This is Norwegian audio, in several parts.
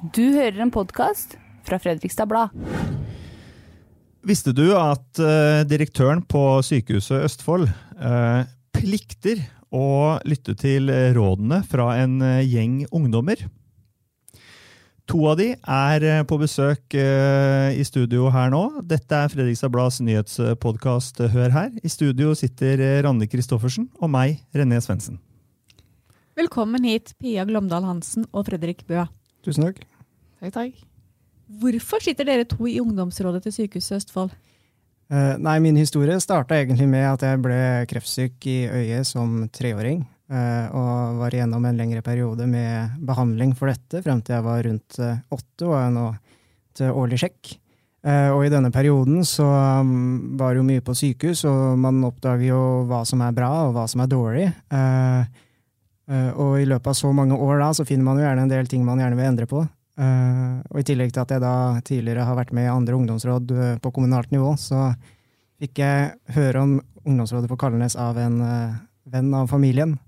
Du hører en podkast fra Fredrikstad Blad. Visste du at eh, direktøren på Sykehuset Østfold eh, plikter å lytte til rådene fra en eh, gjeng ungdommer? To av de er på besøk i studio her nå. Dette er Fredrikstad Blads nyhetspodkast Hør her. I studio sitter Ranne Randi Christoffersen og meg, René Svendsen. Velkommen hit, Pia Glomdal Hansen og Fredrik Bø. Tusen takk. Takk, takk. Hvorfor sitter dere to i ungdomsrådet til Sykehuset Østfold? Eh, nei, Min historie starta egentlig med at jeg ble kreftsyk i øyet som treåring. eh, og var igjennom en lengre periode med behandling for dette frem til jeg var rundt eh, åtte og er nå til årlig sjekk. Eh, og i denne perioden så um, var det jo mye på sykehus, og man oppdager jo hva som er bra og hva som er dårlig. Eh, og i løpet av så mange år da, så finner man jo gjerne en del ting man gjerne vil endre på. Eh, og i tillegg til at jeg da tidligere har vært med i andre ungdomsråd eh, på kommunalt nivå, så fikk jeg høre om ungdomsrådet på Kalnes av en eh, venn av familien.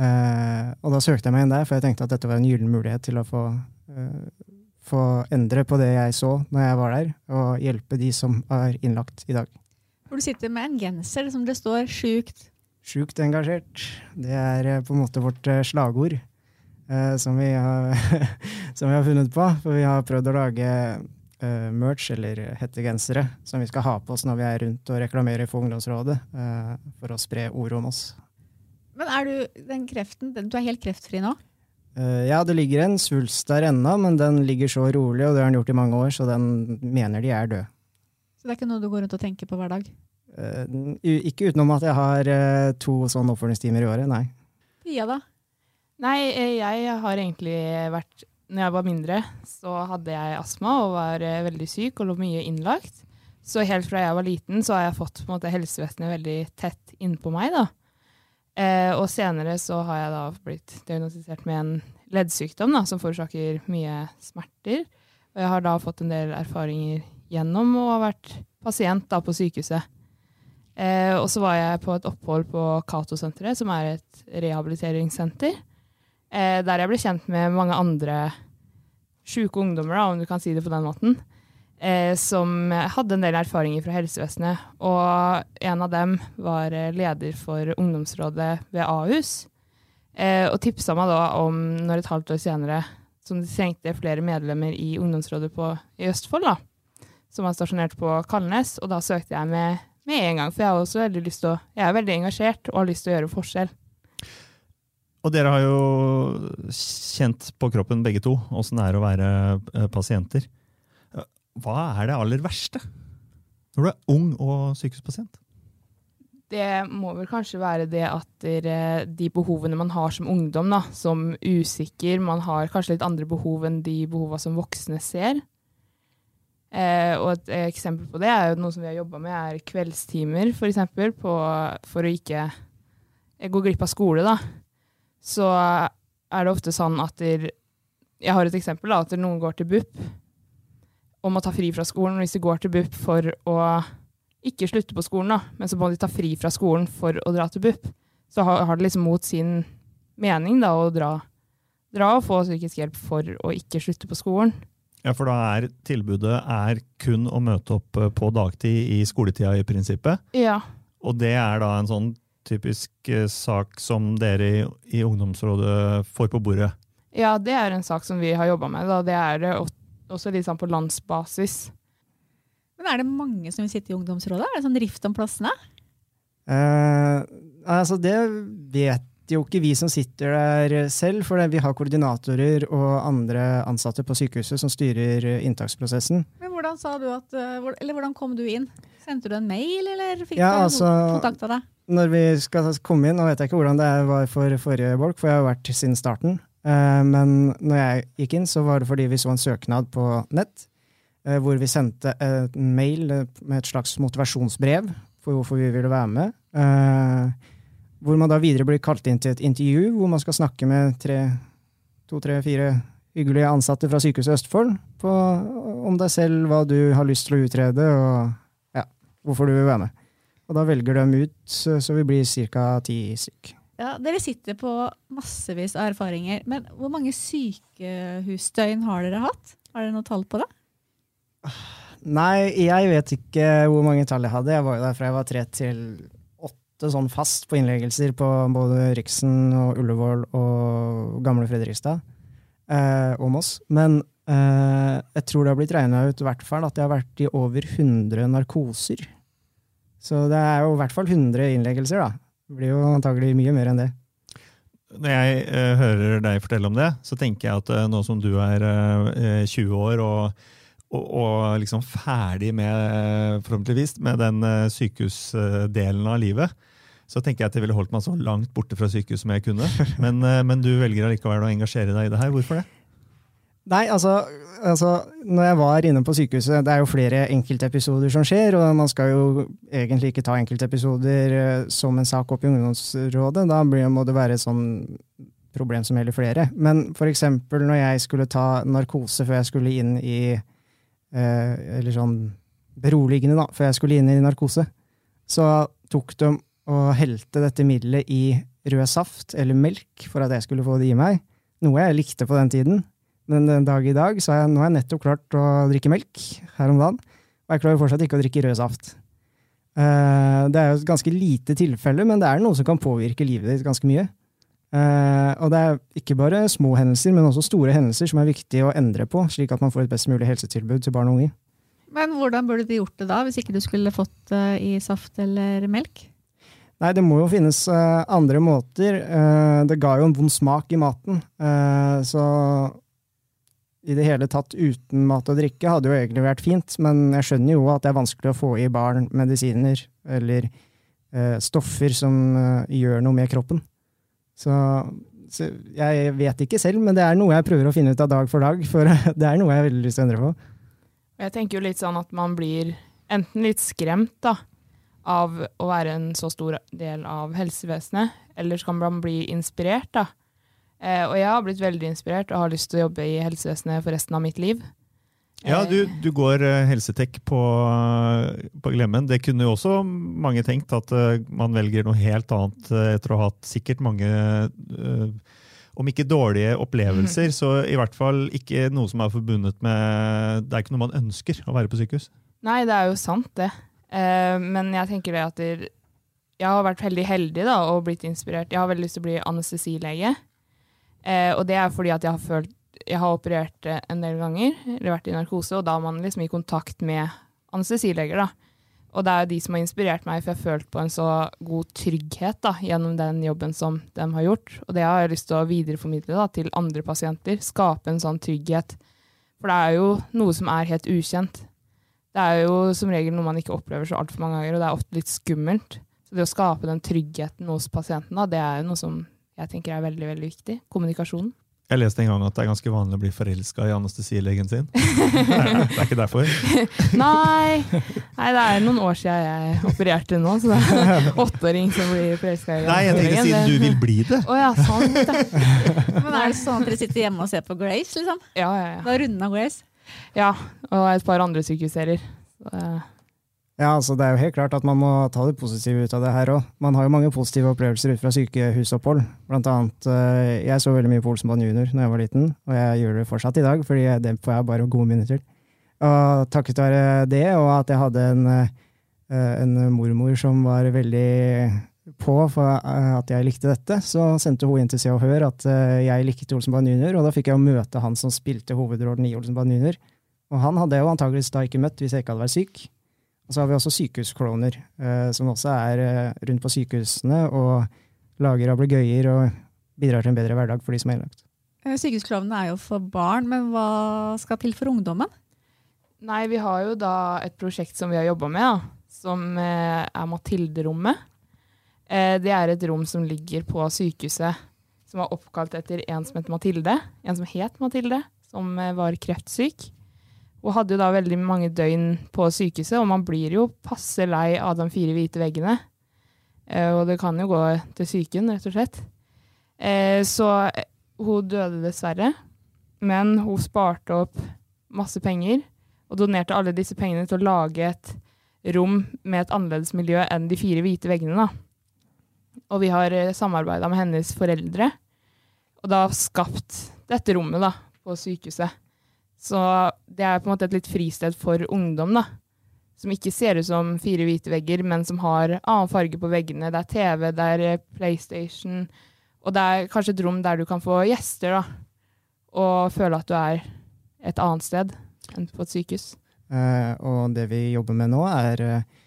Eh, og da søkte jeg meg inn der, for jeg tenkte at dette var en gyllen mulighet til å få, eh, få endre på det jeg så når jeg var der, og hjelpe de som er innlagt i dag. Hvor du sitter med en genser som det står 'sjukt'. Sjukt engasjert. Det er eh, på en måte vårt eh, slagord eh, som, vi har, som vi har funnet på. For vi har prøvd å lage merch, eller hettegensere, som vi skal ha på oss når vi er rundt og reklamerer for Ungdomsrådet, eh, for å spre ordet om oss. Men er du den kreften Du er helt kreftfri nå? Eh, ja, det ligger en svulst der ennå, men den ligger så rolig, og det har den gjort i mange år, så den mener de er død. Så det er ikke noe du går rundt og tenker på hver dag? Eh, ikke utenom at jeg har eh, to sånne oppfølgingstimer i året, nei. Pia, da? Nei, eh, jeg har egentlig vært Når jeg var mindre, så hadde jeg astma og var veldig syk og lå mye innlagt. Så helt fra jeg var liten, så har jeg fått måte, helsevesenet veldig tett innpå meg. da. Eh, og senere så har jeg da blitt diagnostisert med en leddsykdom da, som forårsaker mye smerter. Og jeg har da fått en del erfaringer gjennom å ha vært pasient da på sykehuset. Eh, og så var jeg på et opphold på Cato-senteret, som er et rehabiliteringssenter. Eh, der jeg ble kjent med mange andre sjuke ungdommer, da, om du kan si det på den måten. Eh, som hadde en del erfaringer fra helsevesenet. Og en av dem var eh, leder for ungdomsrådet ved Ahus. Eh, og tipsa meg da om, når et halvt år senere, som de trengte flere medlemmer i ungdomsrådet på, i Østfold, da, som var stasjonert på Kalnes. Og da søkte jeg med, med en gang, for jeg har også veldig lyst til å, jeg er veldig engasjert og har lyst til å gjøre forskjell. Og dere har jo kjent på kroppen begge to åssen det er å være eh, pasienter. Eh, Hva er det aller verste når du er ung og sykehuspasient? Det må vel kanskje være det at de behovene man har som ungdom, da, som usikker, man har kanskje litt andre behov enn de behovene som voksne ser. Eh, og et eksempel på det er jo noe som vi har jobba med, er kveldstimer, for eksempel, for å ikke gå glipp av skole, da. Så er det ofte sånn at der, Jeg har et eksempel, da, at noen går til BUP og må ta fri fra skolen. Hvis de går til BUP for å ikke slutte på skolen, da, men så må de ta fri fra skolen for å dra til BUP, så har, har det liksom mot sin mening da, å dra, dra og få psykisk hjelp for å ikke slutte på skolen. Ja, for da er tilbudet er kun å møte opp eh, på dagtid i skoletida i prinsippet. Ja. Og det er da en sånn typisk eh, sak som dere i, i ungdomsrådet får på bordet. ja, det er en sak som vi har jobba med. Da. Det er det også litt sånn på landsbasis. Men er det mange som vil sitte i ungdomsrådet? Er det sånn rift om plassene? Eh, altså, det vet jo ikke vi som sitter der selv, for vi har koordinatorer og andre ansatte på sykehuset som styrer eh, inntaksprosessen. Men hvordan sa du at, eh, eller hvordan kom du inn? Sendte du en mail, eller fikk Ja, du altså- noen kontakt av deg? Når vi skal komme inn, nå vet jeg ikke hvordan det var for forrige bolk, for jeg har vært siden starten. Eh, Men når jeg gikk inn, så var det fordi vi så en søknad på nett, hvor vi sendte en mail med et slags motivasjonsbrev for hvorfor vi ville være med. Hvor man da videre blir kalt inn til et intervju, hvor man skal snakke med tre, to, tre, fire hyggelige ansatte fra Sykehuset Østfold på, om deg selv, hva du har lyst til å utrede, og ja, hvorfor du vil være med. Og da velger de ut, så så vi blir ca. ti stykk. Ja, dere sitter på massevis av erfaringer, men hvor mange sykehusdøgn har dere hatt? Har dere noe tall på det? Nei, jeg vet ikke hvor mange tall jeg hadde. Jeg var jo der fra jeg var tre til åtte sånn fast på innleggelser på både Riksen og Ullevål og gamle Fredrikstad eh, og Moss. Men eh, jeg tror det har blitt regna ut i hvert fall at jeg har vært i over 100 narkoser. Så det er jo i hvert fall 100 innleggelser, da. Det blir jo antagelig mye mer enn det. Når jeg eh, hører deg fortelle om det, så tenker jeg at eh, nå som du er eh, 20 år og, og, liksom ferdig med, eh, forhåpentligvis, med den eh, sykehusdelen av livet, så tenker jeg at jeg ville holdt meg så langt borte fra sykehus som jeg kunne. Men, eh, men du velger allikevel å engasjere deg i det her. Hvorfor det? Nei, altså, altså Når jeg var inne på sykehuset Det er jo flere enkeltepisoder som skjer, og man skal jo egentlig ikke ta enkeltepisoder eh, som en sak opp i ungdomsrådet. Da må det være et sånn problem som gjelder flere. Men eksempel når jeg skulle ta narkose før jeg skulle inn i eh, Eller sånn beroligende, da, før jeg skulle inn i narkose, så tok de og helte dette middelet i rød saft eller melk for at jeg skulle få det i meg. Noe jeg likte på den tiden. Men den dag i dag så har jeg, nå har jeg nettopp klart å drikke melk her om dagen. Og jeg klarer fortsatt ikke å drikke rød saft. Eh, det er jo et ganske lite tilfelle, men det er noe som kan påvirke livet ditt ganske mye. Eh, og det er ikke bare små hendelser, men også store hendelser som er viktig å endre på, slik at man får et best mulig helsetilbud til barn og unge. Men hvordan burde du gjort det da, hvis ikke du skulle fått det i saft eller melk? Nei, det må jo finnes uh, andre måter. Uh, det ga jo en vond smak i maten. Uh, så i det hele tatt uten mat og drikke hadde jo egentlig vært fint, men jeg skjønner jo at det er vanskelig å få i barn medisiner eller stoffer som gjør noe med kroppen. Så, så jeg vet ikke selv, men det er noe jeg prøver å finne ut av dag for dag, for det er noe jeg har veldig lyst til å endre på. Jeg tenker jo litt sånn at man blir enten litt skremt da, av å være en så stor del av helsevesenet, eller så kan man bli inspirert. da. Eh, og jeg har blitt veldig inspirert og har lyst til å jobbe i helsevesenet for resten av mitt liv. Ja, du, Eh, du går eh, helsetek på, på Glemmen. Det kunne jo også mange tenkt, at eh, man velger noe helt annet eh, etter å ha hatt sikkert mange eh, om ikke dårlige opplevelser, så i hvert fall ikke noe som er forbundet med Det er ikke noe man ønsker å være på sykehus. Nei, det er jo sant, det. Eh, men jeg tenker det at jeg har vært veldig heldig da, og blitt inspirert. Jeg har veldig lyst til å bli anestesilege. Eh, og det er fordi at jeg har følt Jeg har operert eh, en del ganger, eller vært i narkose, og da er man liksom i kontakt med anestesileger, da. Og det er jo de som har inspirert meg, for jeg har følt på en så god trygghet da, gjennom den jobben som de har gjort. Og det har jeg lyst til å videreformidle da, til andre pasienter. Skape en sånn trygghet. For det er jo noe som er helt ukjent. Det er jo som regel noe man ikke opplever så altfor mange ganger, og det er ofte litt skummelt. Så det å skape den tryggheten hos pasienten, da, det er jo noe som jeg tenker er veldig veldig viktig. Kommunikasjonen. Jeg leste en gang at det er ganske vanlig å bli forelska i anestesilegen sin. Det er, det er ikke derfor. Nei. Nei, det er noen år siden jeg opererte nå, så det er åtteåring som blir forelska i Nei, jeg tenker siden du vil bli det. Å ja, sant. Men er det sånn at dere sitter hjemme og ser på Grace, liksom? Ja, ja, ja. Da runda Grace? Ja, og et par andre sykehusserier. Eh, Ja, altså Det er jo helt klart at man må ta det positive ut av det her òg. Man har jo mange positive opplevelser ut fra sykehusopphold. Blant annet, eh, jeg så veldig mye på Olsenbanen junior da jeg var liten, og jeg gjør det fortsatt i dag, fordi det får jeg bare gode minner til. Og takket være det, og at jeg hadde en, eh, en mormor som var veldig på for eh, at jeg likte dette, så sendte hun inn til Se og Hør at eh, jeg likte Olsenband junior, og da fikk jeg jo møte han som spilte hovedrollen i Olsenband junior. Og han hadde jeg jo antakeligvis da ikke møtt hvis jeg ikke hadde vært syk. Og så har vi også sykehuskloner, eh, som også er rundt på sykehusene og lager ablegøyer og bidrar til en bedre hverdag for de som er innlagt. Eh, Sykehusklovnene er jo for barn, men hva skal til for ungdommen? Nei, vi har jo da et prosjekt som vi har jobba med, da, som er Mathilde-rommet. Eh, det er et rom som ligger på sykehuset, som var oppkalt etter en som het Mathilde. En som het Mathilde, som eh, var kreftsyk. Hun hadde jo da veldig mange døgn på sykehuset, og man blir jo passe lei av de fire hvite veggene. Eh, og det kan jo gå til psyken, rett og slett. Så hun døde dessverre, men hun sparte opp masse penger og donerte alle disse pengene til å lage et rom med et annerledes miljø enn de fire hvite veggene. Da. Og vi har uh, samarbeida med hennes foreldre, og da skapt dette rommet da, på sykehuset. Så det er på en måte et litt fristed for ungdom, da. Som ikke ser ut som fire hvite vegger, men som har annen farge på veggene. Det er TV, det er eh, PlayStation, og det er kanskje et rom der du kan få gjester, da. Og føle at du er et annet sted enn på et sykehus. Eh, og det vi jobber med nå, er eh,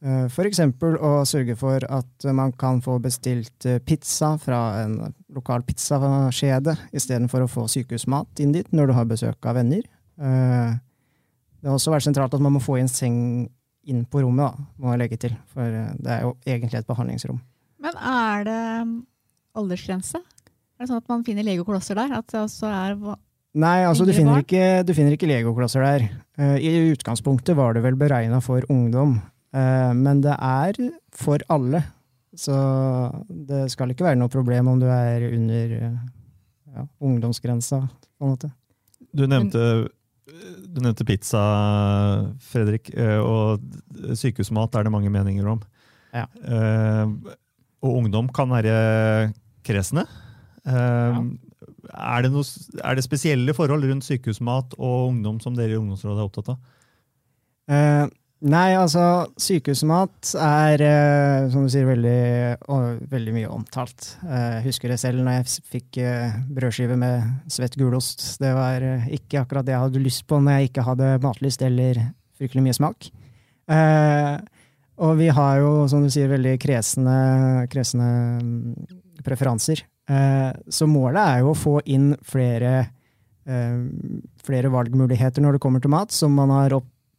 f.eks. å sørge for at man kan få bestilt eh, pizza fra en lokal pizzakjede istedenfor å få sykehusmat inn dit når du har besøk av venner. Eh, det har også vært sentralt at man må få inn seng inn på rommet, da, må jeg legge til. For eh, det er jo egentlig et behandlingsrom. Men er det um, aldersgrense? Er det sånn at man finner legoklosser der? At det også er Nei, altså du finner, ikke, du finner ikke legoklosser der. Eh, I utgangspunktet var det vel beregna for ungdom, eh, men det er for alle. Så det skal ikke være noe problem om du er under eh, ja, ungdomsgrensa, på en måte. Du nevnte, du nevnte pizza, Fredrik, eh, og sykehusmat er det mange meninger om. Ja. Eh, og ungdom kan være kresne. Ja. er, det noe, er det spesielle forhold rundt sykehusmat og ungdom som dere i ungdomsrådet er opptatt av? Eh, nei, altså, sykehusmat er, eh, som du sier, veldig, å, veldig mye omtalt. Eh, jeg husker det selv når jeg fikk eh, brødskive med svett gulost. Det var eh, ikke akkurat det jeg hadde lyst på når jeg ikke hadde matlyst eller fryktelig mye smak. Eh, og vi har jo, som du sier, veldig kresne, kresne mm, preferanser. Eh, så målet er jo å få inn flere, eh, flere valgmuligheter når det kommer til mat, som man har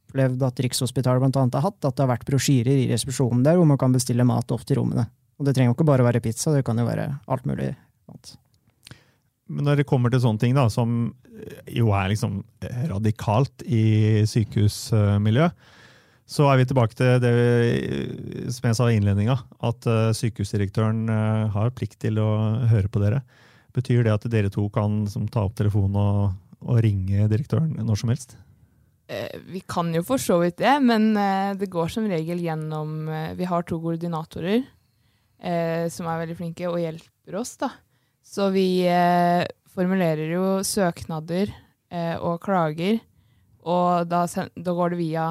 opplevd at Rikshospitalet blant annet har hatt, at det har vært brosjyrer i resepsjonen der hvor man kan bestille mat opp til rommene. Og det trenger jo ikke bare være pizza, det kan jo være alt mulig annet. Men når det kommer til sånne ting da, som jo er liksom radikalt i sykehusmiljø, så er vi tilbake til det som jeg sa i innledninga, at eh, sykehusdirektøren eh, har plikt til å høre på dere. Betyr det at dere to kan som, ta opp telefonen og, og ringe direktøren når som helst? Eh, vi kan jo for så vidt det, men eh, det går som regel gjennom eh, Vi har to koordinatorer eh, som er veldig flinke og hjelper oss, da. Så vi eh, formulerer jo søknader eh, og klager, og da, da går det via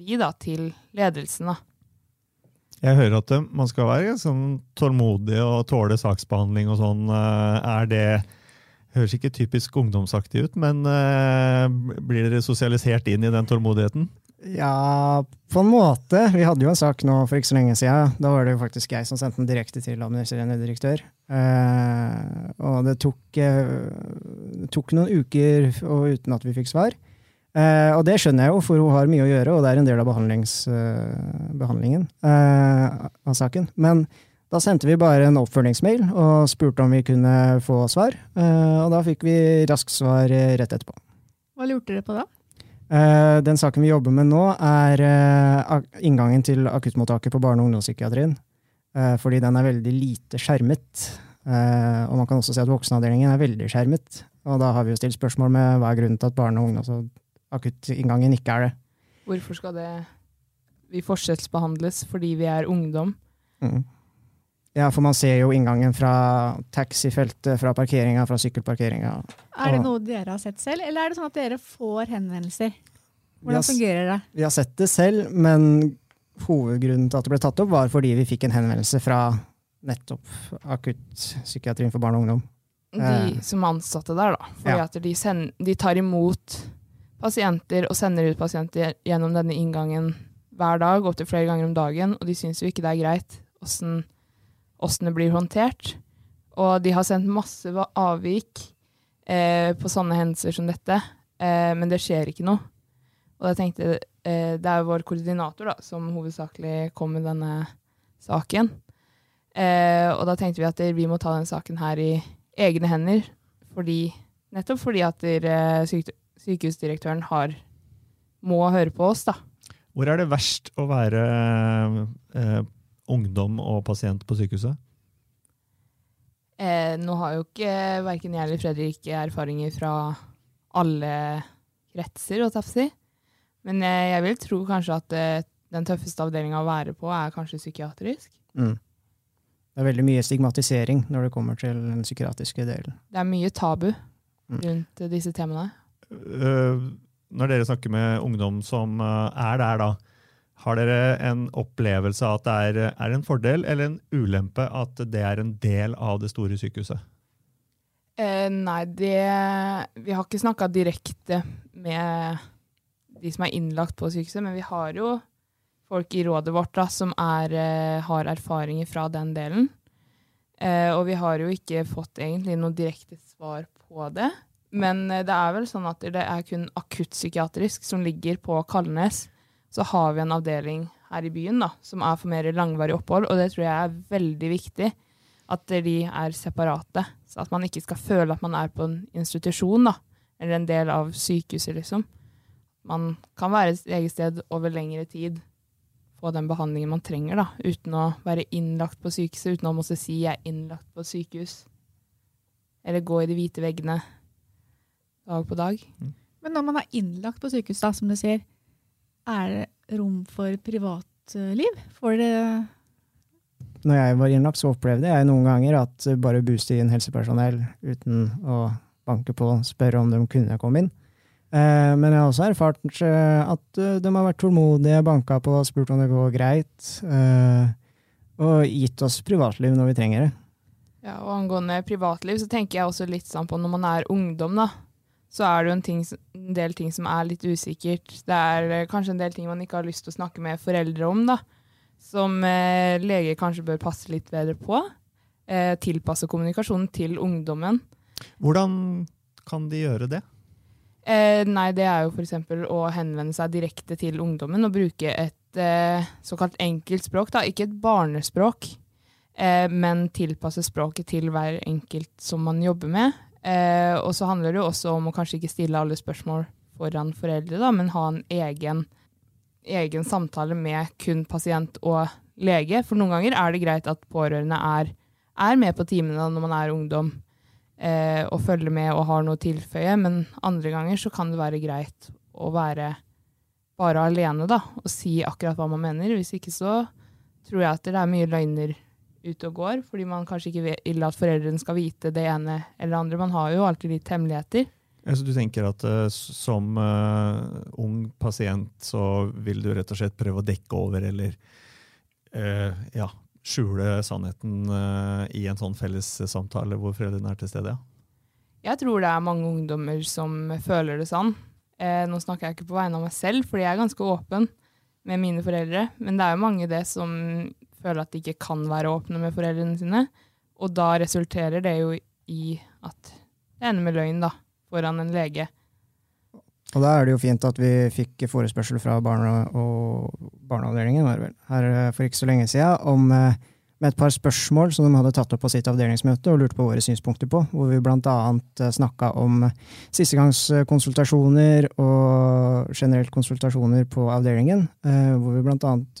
de da, til ledelsen, da. Jeg hører at man skal være sånn tålmodig og tåle saksbehandling og sånn. Er det Høres ikke typisk ungdomsaktig ut, men eh, blir dere sosialisert inn i den tålmodigheten? Ja, på en måte. Vi hadde jo en sak nå for ikke så lenge siden. Da var det jo faktisk jeg som sendte den direkte til administrerende direktør. Eh, og det tok, eh, det tok noen uker uten at vi fikk svar. Uh, og det skjønner jeg jo, for hun har mye å gjøre, og det er en del av eh, behandlingen uh, av saken. Men da sendte vi bare en oppfølgingsmail og spurte om vi kunne få svar. Eh, og da fikk vi raskt svar eh, rett etterpå. Hva lurte dere på da? Eh, Den saken vi jobber med nå, er inngangen til akuttmottaket på barne- og ungdomspsykiatrien. Eh, Fordi den er veldig lite skjermet. Eh, Og man kan også si at voksenavdelingen er veldig skjermet. Og da har vi jo stilt spørsmål med hva er grunnen til at barne- og ungdomsakuttinngangen ikke er det. Hvorfor skal det vi forskjellsbehandles fordi vi er ungdom? Mm. Ja, for man ser jo inngangen fra taxifeltet, fra parkeringa, fra sykkelparkeringa. Er det noe dere har sett selv, eller er det sånn at dere får henvendelser? Hvordan har fungerer det? Vi har sett det selv, men hovedgrunnen til at det ble tatt opp, var fordi vi fikk en henvendelse fra nettopp akuttpsykiatrien for barn og ungdom. De Eh. som ansatte der, da. Fordi Ja. at de, send, de tar imot pasienter og sender ut pasienter gjennom denne inngangen hver dag, opptil flere ganger om dagen, og de syns jo ikke det er greit åssen åssen det blir håndtert. Og de har sendt masse avvik eh, på sånne hendelser som dette, eh, men det skjer ikke noe. Og jeg tenkte, eh, det er jo vår koordinator da, som hovedsakelig kom med denne saken. Eh, og da tenkte vi at vi må ta den saken her i egne hender, fordi, nettopp fordi at der, eh, sykehusdirektøren har, må høre på oss. da. Hvor er det verst å være eh, ungdom og pasient på sykehuset? Eh, nå har jo ikke verken jeg eller Fredrik erfaringer fra alle kretser, å si. Men jeg, jeg vil tro kanskje at eh, den tøffeste avdelinga å være på er kanskje psykiatrisk. Mm. det er veldig mye stigmatisering når det kommer til den psykiatriske delen. Det er mye tabu Mm. rundt eh, disse temaene. Uh, når dere snakker med ungdom som er der, da, har dere en opplevelse av at det er, er en fordel eller en ulempe at det er en del av det store sykehuset? Eh, nei, det Vi har ikke snakka direkte med de som er innlagt på sykehuset, men vi har jo folk i rådet vårt da, som er, eh, har erfaringer fra den delen. Eh, og vi har jo ikke fått egentlig noe direkte svar på det. Men eh, det er vel sånn at det er kun akuttpsykiatrisk som ligger på Kalnes. Så har vi en avdeling her i byen da, som er for mer langvarig opphold, og det tror jeg er veldig viktig. At de er separate, så at man ikke skal føle at man er på en institusjon, da. Eller en del av sykehuset, liksom. Man kan være et eget sted over lengre tid, få den behandlingen man trenger, da. Uten å være innlagt på sykehuset, uten å måtte si 'jeg er innlagt på sykehus'. Eller gå i de hvite veggene dag på dag. Men når man er innlagt på sykehus, da, som du sier, er det rom for privatliv? Får dere Når jeg var innlagt, så opplevde jeg noen ganger at bare booste inn helsepersonell uten å banke på og spørre om de kunne komme inn. Eh, Men jeg har også erfart eh, at eh, de har vært tålmodige, banka på, spurt om det går greit, eh, og gitt oss privatliv når vi trenger det. Ja, og angående privatliv, så tenker jeg også litt sånn på når man er ungdom, da. Så er det jo en, ting, en del ting som er litt usikkert. Det er eh, kanskje en del ting man ikke har lyst til å snakke med foreldre om, da. Som eh, leger kanskje bør passe litt bedre på. Eh, tilpasse kommunikasjonen til ungdommen. Hvordan kan de gjøre det? Eh, nei, det er jo f.eks. å henvende seg direkte til ungdommen og bruke et eh, såkalt enkelt språk. Da. Ikke et barnespråk, eh, men tilpasse språket til hver enkelt som man jobber med. Eh, og så handler det jo også om å kanskje ikke stille alle spørsmål foran foreldre, da, men ha en egen, egen samtale med kun pasient og lege. For noen ganger er det greit at pårørende er, er med på timene når man er ungdom eh, og følger med og har noe å tilføye, men andre ganger så kan det være greit å være bare alene da, og si akkurat hva man mener. Hvis ikke så tror jeg at det er mye løgner ute og går, fordi man kanskje ikke vil at foreldrene skal vite det ene eller det andre. Man har jo alltid litt hemmeligheter. Altså, du tenker at uh, som uh, ung pasient så vil du rett og slett prøve å dekke over eller uh, ja, skjule sannheten i en sånn felles samtale hvor foreldrene er til stede? Ja. Jeg tror det er mange ungdommer som føler det sånn. Nå snakker jeg ikke på vegne av meg selv, fordi jeg er ganske åpen med mine foreldre. Men det er jo mange det som føler at de ikke kan være åpne med foreldrene sine. Og da resulterer det jo i at det ender med løgn, da, foran en lege. Og da er det jo fint at vi fikk forespørsel fra barne- og barneavdelingen her eh, for ikke så lenge siden om, eh, med et par spørsmål som de hadde tatt opp på sitt avdelingsmøte og lurte på våre synspunkter på, hvor vi blant annet snakka om sistegangskonsultasjoner og generelt konsultasjoner på avdelingen, eh, hvor vi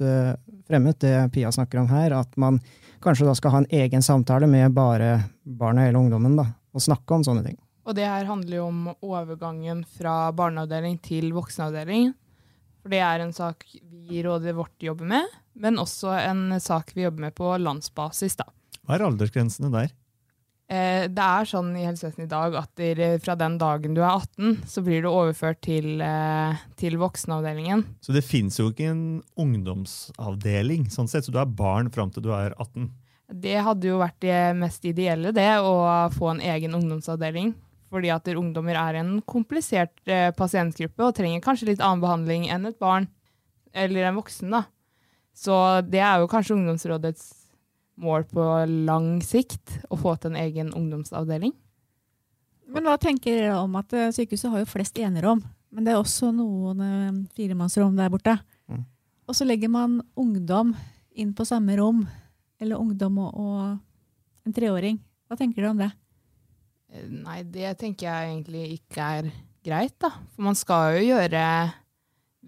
eh, fremmet det Pia snakker om her, at man kanskje da skal ha en egen samtale med bare barna eller ungdommen, da, og snakke om sånne ting. Og det her handler jo om overgangen fra barneavdeling til voksenavdeling. For det er en sak vi i rådet vårt jobber med, men også en sak vi jobber med på landsbasis. da. Hva er aldersgrensene der? Eh, det er sånn i helsevesenet i dag at der, fra den dagen du er 18, så blir du overført til, eh, til voksenavdelingen. Så det fins jo ikke en ungdomsavdeling, sånn sett, så du er barn fram til du er 18. Det hadde jo vært det mest ideelle, det, å få en egen ungdomsavdeling. Fordi at ungdommer er en komplisert eh, pasientgruppe og trenger kanskje litt annen behandling enn et barn eller en voksen. da. Så det er jo kanskje ungdomsrådets mål på lang sikt, å få til en egen ungdomsavdeling. Men hva tenker dere om at eh, sykehuset har jo flest enerom, men det er også noen eh, firemannsrom der borte. Mm. Og så legger man ungdom inn på samme rom, eller ungdom og, og en treåring. Hva tenker dere om det? Eh, Nei, det tenker jeg egentlig ikke er greit, da. For man skal jo gjøre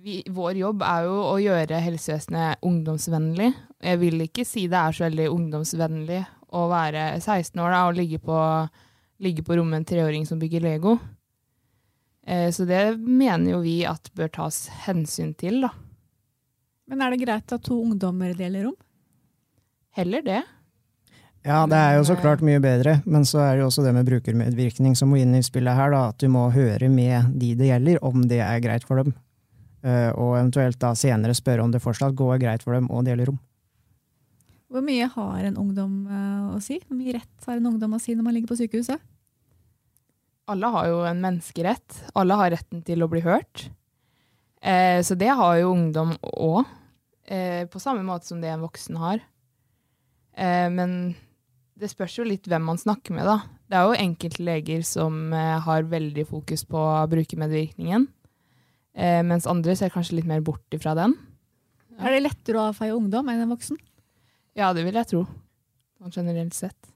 vi, Vår jobb er jo å gjøre helsevesenet ungdomsvennlig. Jeg vil ikke si det er så veldig ungdomsvennlig å være 16 år da, og ligge på, ligge på rommet med en treåring som bygger Lego. Eh, så det mener jo vi at bør tas hensyn til, da. Men er det greit at to ungdommer deler rom? Heller det. Ja, det er jo så klart mye bedre, men så er det jo også det med brukermedvirkning som må inn i spillet her, da, at du må høre med de det gjelder, om det er greit for dem. Eh, og eventuelt da senere spørre om det fortsatt går greit for dem å dele rom. Hvor mye har en ungdom eh, å si? Hvor mye rett har en ungdom å si når man ligger på sykehuset? Alle har jo en menneskerett. Alle har retten til å bli hørt. Eh, så det har jo ungdom òg, eh, på samme måte som det en voksen har. Eh, men det spørs jo litt hvem man snakker med, da. Det er jo enkelte leger som eh, har veldig fokus på brukermedvirkningen, eh, mens andre ser kanskje litt mer bort ifra den. Ja. Er det lettere å avfeie ungdom enn en voksen? Ja, det vil jeg tro. Sånn generelt sett.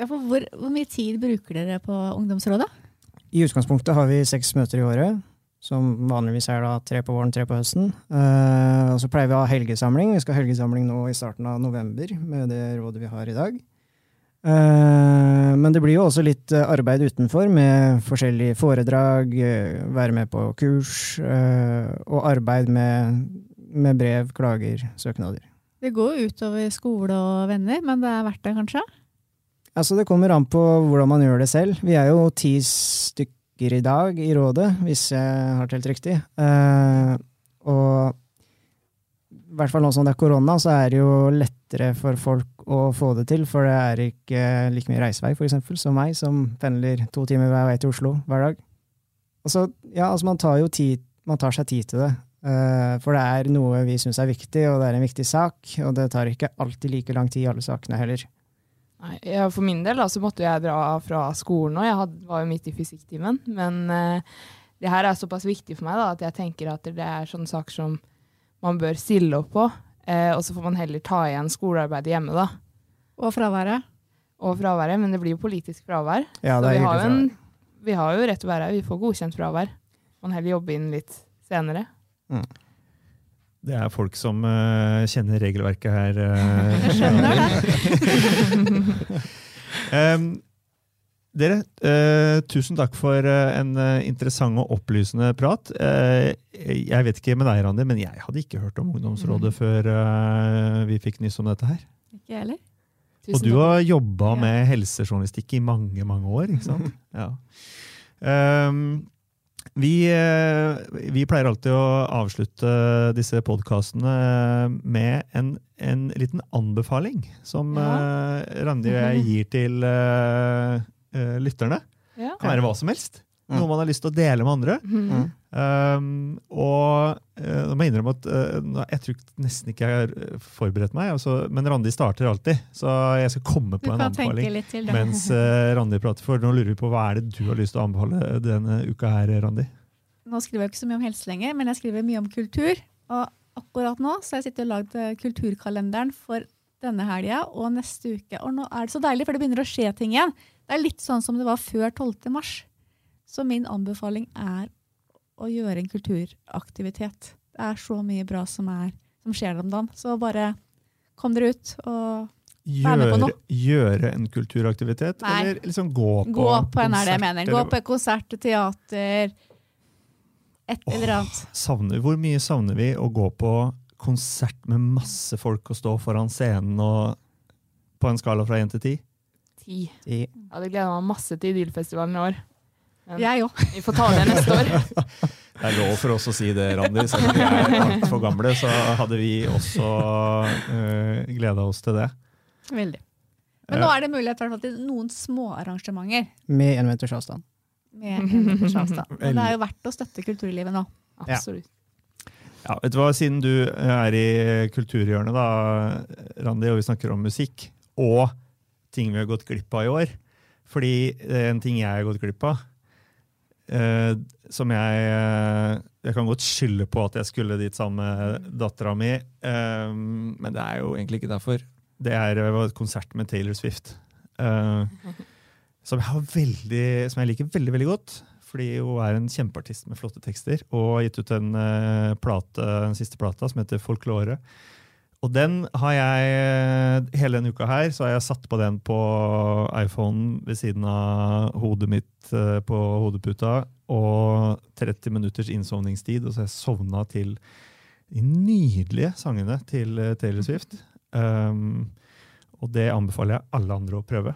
Ja, for hvor, hvor mye tid bruker dere på ungdomsrådet? I utgangspunktet har vi seks møter i året, som vanligvis er da tre på våren, tre på høsten. Uh, og så pleier vi å ha helgesamling. Vi skal ha helgesamling nå i starten av november med det rådet vi har i dag. Uh, men det blir jo også litt eh, arbeid utenfor med forskjellige foredrag, uh, være med på kurs eh, og arbeid med, med brev, klager, søknader. Det går jo utover skole og venner, men det er verdt det, kanskje? Altså, det kommer an på hvordan man gjør det selv. Vi er jo ti stykker i dag i rådet, hvis jeg har telt riktig. Uh, og i hvert fall nå som det er korona, så er det jo lettere for folk å få det til, for det er ikke like mye reisevei, f.eks., som meg, som pendler to timer hver vei til Oslo hver dag. Altså, ja, altså man tar jo tid, man tar seg tid til det. Eh, for det er noe vi syns er viktig, og det er en viktig sak, og det tar ikke alltid like lang tid i alle sakene heller. Nei, ja, for min del da, så måtte jeg dra fra skolen nå. Jeg hadde, var jo midt i fysikktimen. Men uh, det her er såpass viktig for meg da, at jeg tenker at det er sånne saker som man bør stille opp på. Uh, og så får man heller ta igjen skolearbeidet hjemme, da. Og fraværet? Og fraværet. Men det blir jo politisk fravær. Ja, så det er vi har, en, vi har jo rett til å være her. Vi får godkjent fravær. Man heller jobbe inn litt senere. Det er folk som uh, kjenner regelverket her. Uh, skjønner um, dere, uh, tusen takk for en interessant og opplysende prat. Eh, jeg vet ikke med deg, Randi, men jeg hadde ikke hørt om Ungdomsrådet før eh, vi fikk nyss om dette her. Ikke heller. heller. Og du har jobba Ja. med helsejournalistikk i mange, mange år, ikke sant? Ja. Ehm, vi, eh, vi pleier alltid å avslutte disse podkastene med en, en liten anbefaling som Ja. eh, Randi og jeg gir til eh, lytterne. Ja. Kan være hva som helst. Mm. Noe man har lyst til å dele med andre. Mm. Um, og jeg må innrømme at uh, jeg tror nesten ikke jeg har uh, forberedt meg, altså, men Randi starter alltid, så jeg skal komme på en anbefaling mens uh, Randi prater. For nå lurer vi på hva er det du har lyst til å anbefale denne uka her, Randi? Nå skriver jeg ikke så mye om helse lenger, men jeg skriver mye om kultur. Og akkurat nå så har jeg sittet og lagd eh, kulturkalenderen for denne helga og neste uke. Og nå er det så deilig, for det begynner å skje ting igjen. Det er litt sånn som det var før 12. mars. Så min anbefaling er å gjøre en kulturaktivitet. Det er så mye bra som, er, som skjer om dagen. Så bare kom dere ut og Gjøre, gjøre en kulturaktivitet, Nei. eller liksom gå på gå på en er det jeg konsert, mener. Gå på konsert, teater, et eller annet. Savner, hvor mye savner vi å gå på konsert med masse folk og stå foran scenen og på en skala fra 1 til 10? Ti. I, Jeg hadde gleda meg masse til Idylfestivalen i år. Jeg òg. vi får ta det neste år. Det er lov for oss å si det, Randi. Selv om vi er altfor gamle, så hadde vi også uh, gleda oss til det. Veldig. Men nå er det mulighet hvert fall til noen små arrangementer. med en meters avstand. med en meters avstand. Men det er jo verdt å støtte kulturlivet nå. Absolutt. Ja, vet du hva, Siden du er i kulturhjørnet, da, Randi, og vi snakker om musikk, og ting vi har gått glipp av i år Fordi er en ting jeg har gått glipp av, eh, som jeg eh, Jeg kan godt skylde på at jeg skulle dit sammen med dattera mi, eh, men det er jo egentlig ikke derfor. Det er et konsert med Taylor Swift. eh, som jeg, har veldig, som jeg liker veldig, veldig godt. Fordi hun er en kjempeartist med flotte tekster, og har gitt ut en eh, plate, en siste plata som heter Folklore. Og den har jeg eh, hele denne uka her, så har jeg satt på den på iPhonen ved siden av hodet mitt eh, på hodeputa, og 30 minutters innsovningstid, og så har jeg sovna til de nydelige sangene til eh, Taylor Swift. Um, Og det anbefaler jeg alle andre å prøve.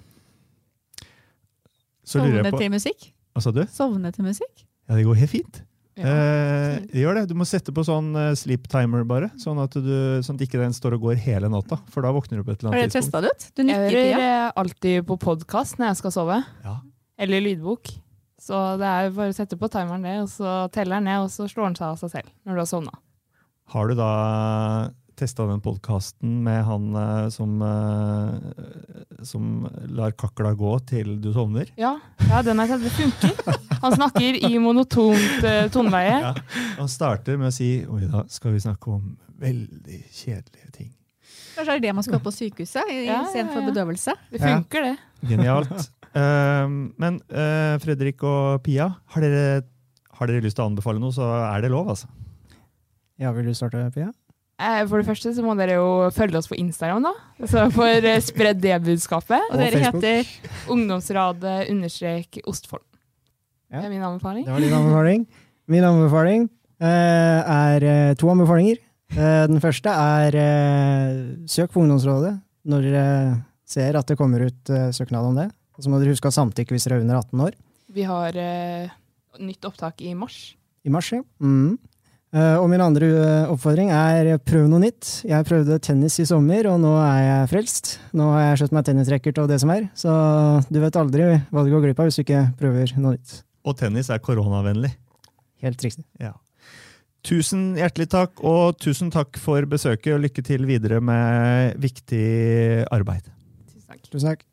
Så Sovne til musikk? Hva sa du? Sovne til musikk? Ja, det går helt fint. Ja. Eh, gjør det. Du må sette på sånn eh, sleep timer, bare. Sånn at, du, sånn at ikke den står og går hele natta. For da våkner du på et eller Har annet dere tidspunkt. testa det ut? Du Jeg nikker, hører Pia. eh, alltid på podkast når jeg skal sove. Ja. Eller lydbok. Så det er jo bare å sette på timeren det, og så teller den ned, og så slår den seg av seg selv når du har sovna. Har du da testa den podkasten med han eh, som, eh, som lar kakla gå til du sovner? Ja, ja den sett. det funker. Han snakker i monotont uh, toneleie. Ja. Han starter med å si Oi, da skal vi snakke om veldig kjedelige ting. Kanskje det er det man skal på sykehuset i- Ja, ja, ja. bedøvelse? Det funker, det. Genialt. Uh, men uh, Fredrik og Pia, har dere, har dere lyst til å anbefale noe, så er det lov, altså. Ja, vil du starte, Pia? Eh, For det første så må dere jo følge oss på Instagram, da. Så for eh, spredd det budskapet. Og Og dere Facebook. heter Ungdomsradet understrek Ostfold. Ja. Det er min anbefaling. Det var din anbefaling. Min anbefaling eh, er to anbefalinger. Eh, den første er søk på ungdomsrådet når dere ser at det kommer ut søknad om det. Og så må dere huske å samtykke hvis dere er under 18 år. Vi har nytt opptak i mars. I mars, ja. Mm. Eh, og min andre eh, oppfordring er prøv noe nytt. Jeg prøvde tennis i sommer, og nå er jeg frelst. Nå har jeg kjøpt meg tennisracket og det som er, så du vet aldri hva du går glipp av hvis du ikke prøver noe nytt. Og tennis er koronavennlig. Helt riktig. Ja. Tusen hjertelig takk, og tusen takk for besøket, og lykke til videre med viktig arbeid. Tusen takk. Tusen takk.